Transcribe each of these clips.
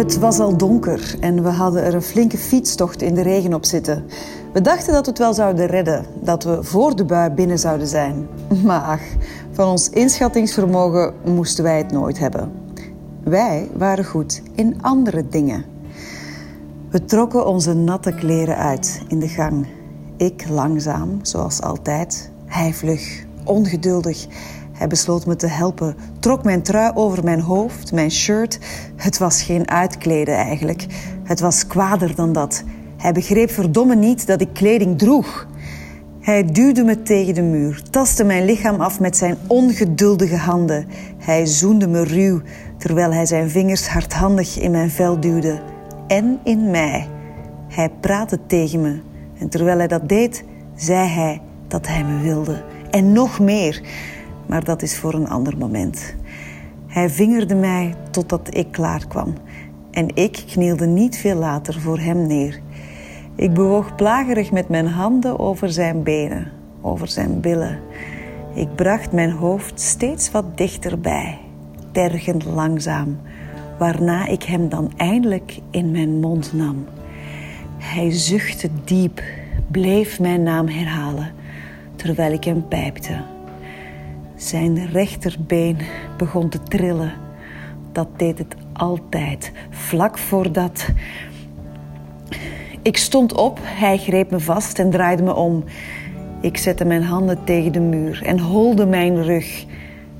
Het was al donker en we hadden er een flinke fietstocht in de regen op zitten. We dachten dat we het wel zouden redden, dat we voor de bui binnen zouden zijn. Maar ach, van ons inschattingsvermogen moesten wij het nooit hebben. Wij waren goed in andere dingen. We trokken onze natte kleren uit in de gang. Ik langzaam, zoals altijd. Hij vlug, ongeduldig. Hij besloot me te helpen, trok mijn trui over mijn hoofd, mijn shirt. Het was geen uitkleden eigenlijk. Het was kwader dan dat. Hij begreep verdomme niet dat ik kleding droeg. Hij duwde me tegen de muur, tastte mijn lichaam af met zijn ongeduldige handen. Hij zoende me ruw, terwijl hij zijn vingers hardhandig in mijn vel duwde. En in mij. Hij praatte tegen me. En terwijl hij dat deed, zei hij dat hij me wilde. En nog meer. Maar dat is voor een ander moment. Hij vingerde mij totdat ik klaar kwam. En ik knielde niet veel later voor hem neer. Ik bewoog plagerig met mijn handen over zijn benen, over zijn billen. Ik bracht mijn hoofd steeds wat dichterbij, tergend langzaam, waarna ik hem dan eindelijk in mijn mond nam. Hij zuchtte diep, bleef mijn naam herhalen, terwijl ik hem pijpte. Zijn rechterbeen begon te trillen. Dat deed het altijd, vlak voordat. Ik stond op, hij greep me vast en draaide me om. Ik zette mijn handen tegen de muur en holde mijn rug.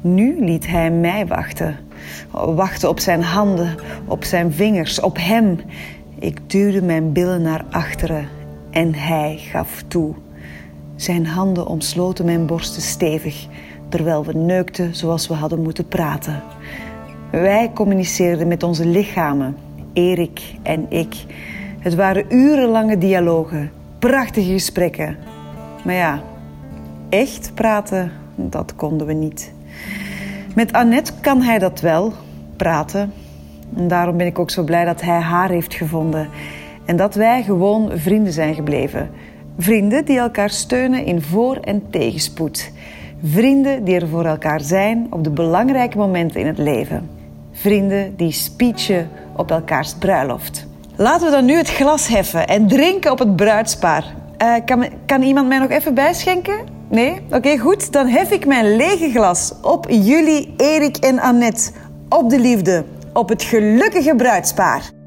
Nu liet hij mij wachten. Wachten op zijn handen, op zijn vingers, op hem. Ik duwde mijn billen naar achteren en hij gaf toe. Zijn handen omsloten mijn borsten stevig, terwijl we neukten zoals we hadden moeten praten. Wij communiceerden met onze lichamen, Erik en ik. Het waren urenlange dialogen, prachtige gesprekken. Maar ja, echt praten, dat konden we niet. Met Annette kan hij dat wel, praten. En daarom ben ik ook zo blij dat hij haar heeft gevonden. En dat wij gewoon vrienden zijn gebleven. Vrienden die elkaar steunen in voor- en tegenspoed. Vrienden die er voor elkaar zijn op de belangrijke momenten in het leven. Vrienden die speechen op elkaars bruiloft. Laten we dan nu het glas heffen en drinken op het bruidspaar. Uh, kan, kan, iemand mij nog even bijschenken? Nee? Oké, goed. Dan hef ik mijn lege glas op jullie, Erik en Annette. Op de liefde. Op het gelukkige bruidspaar.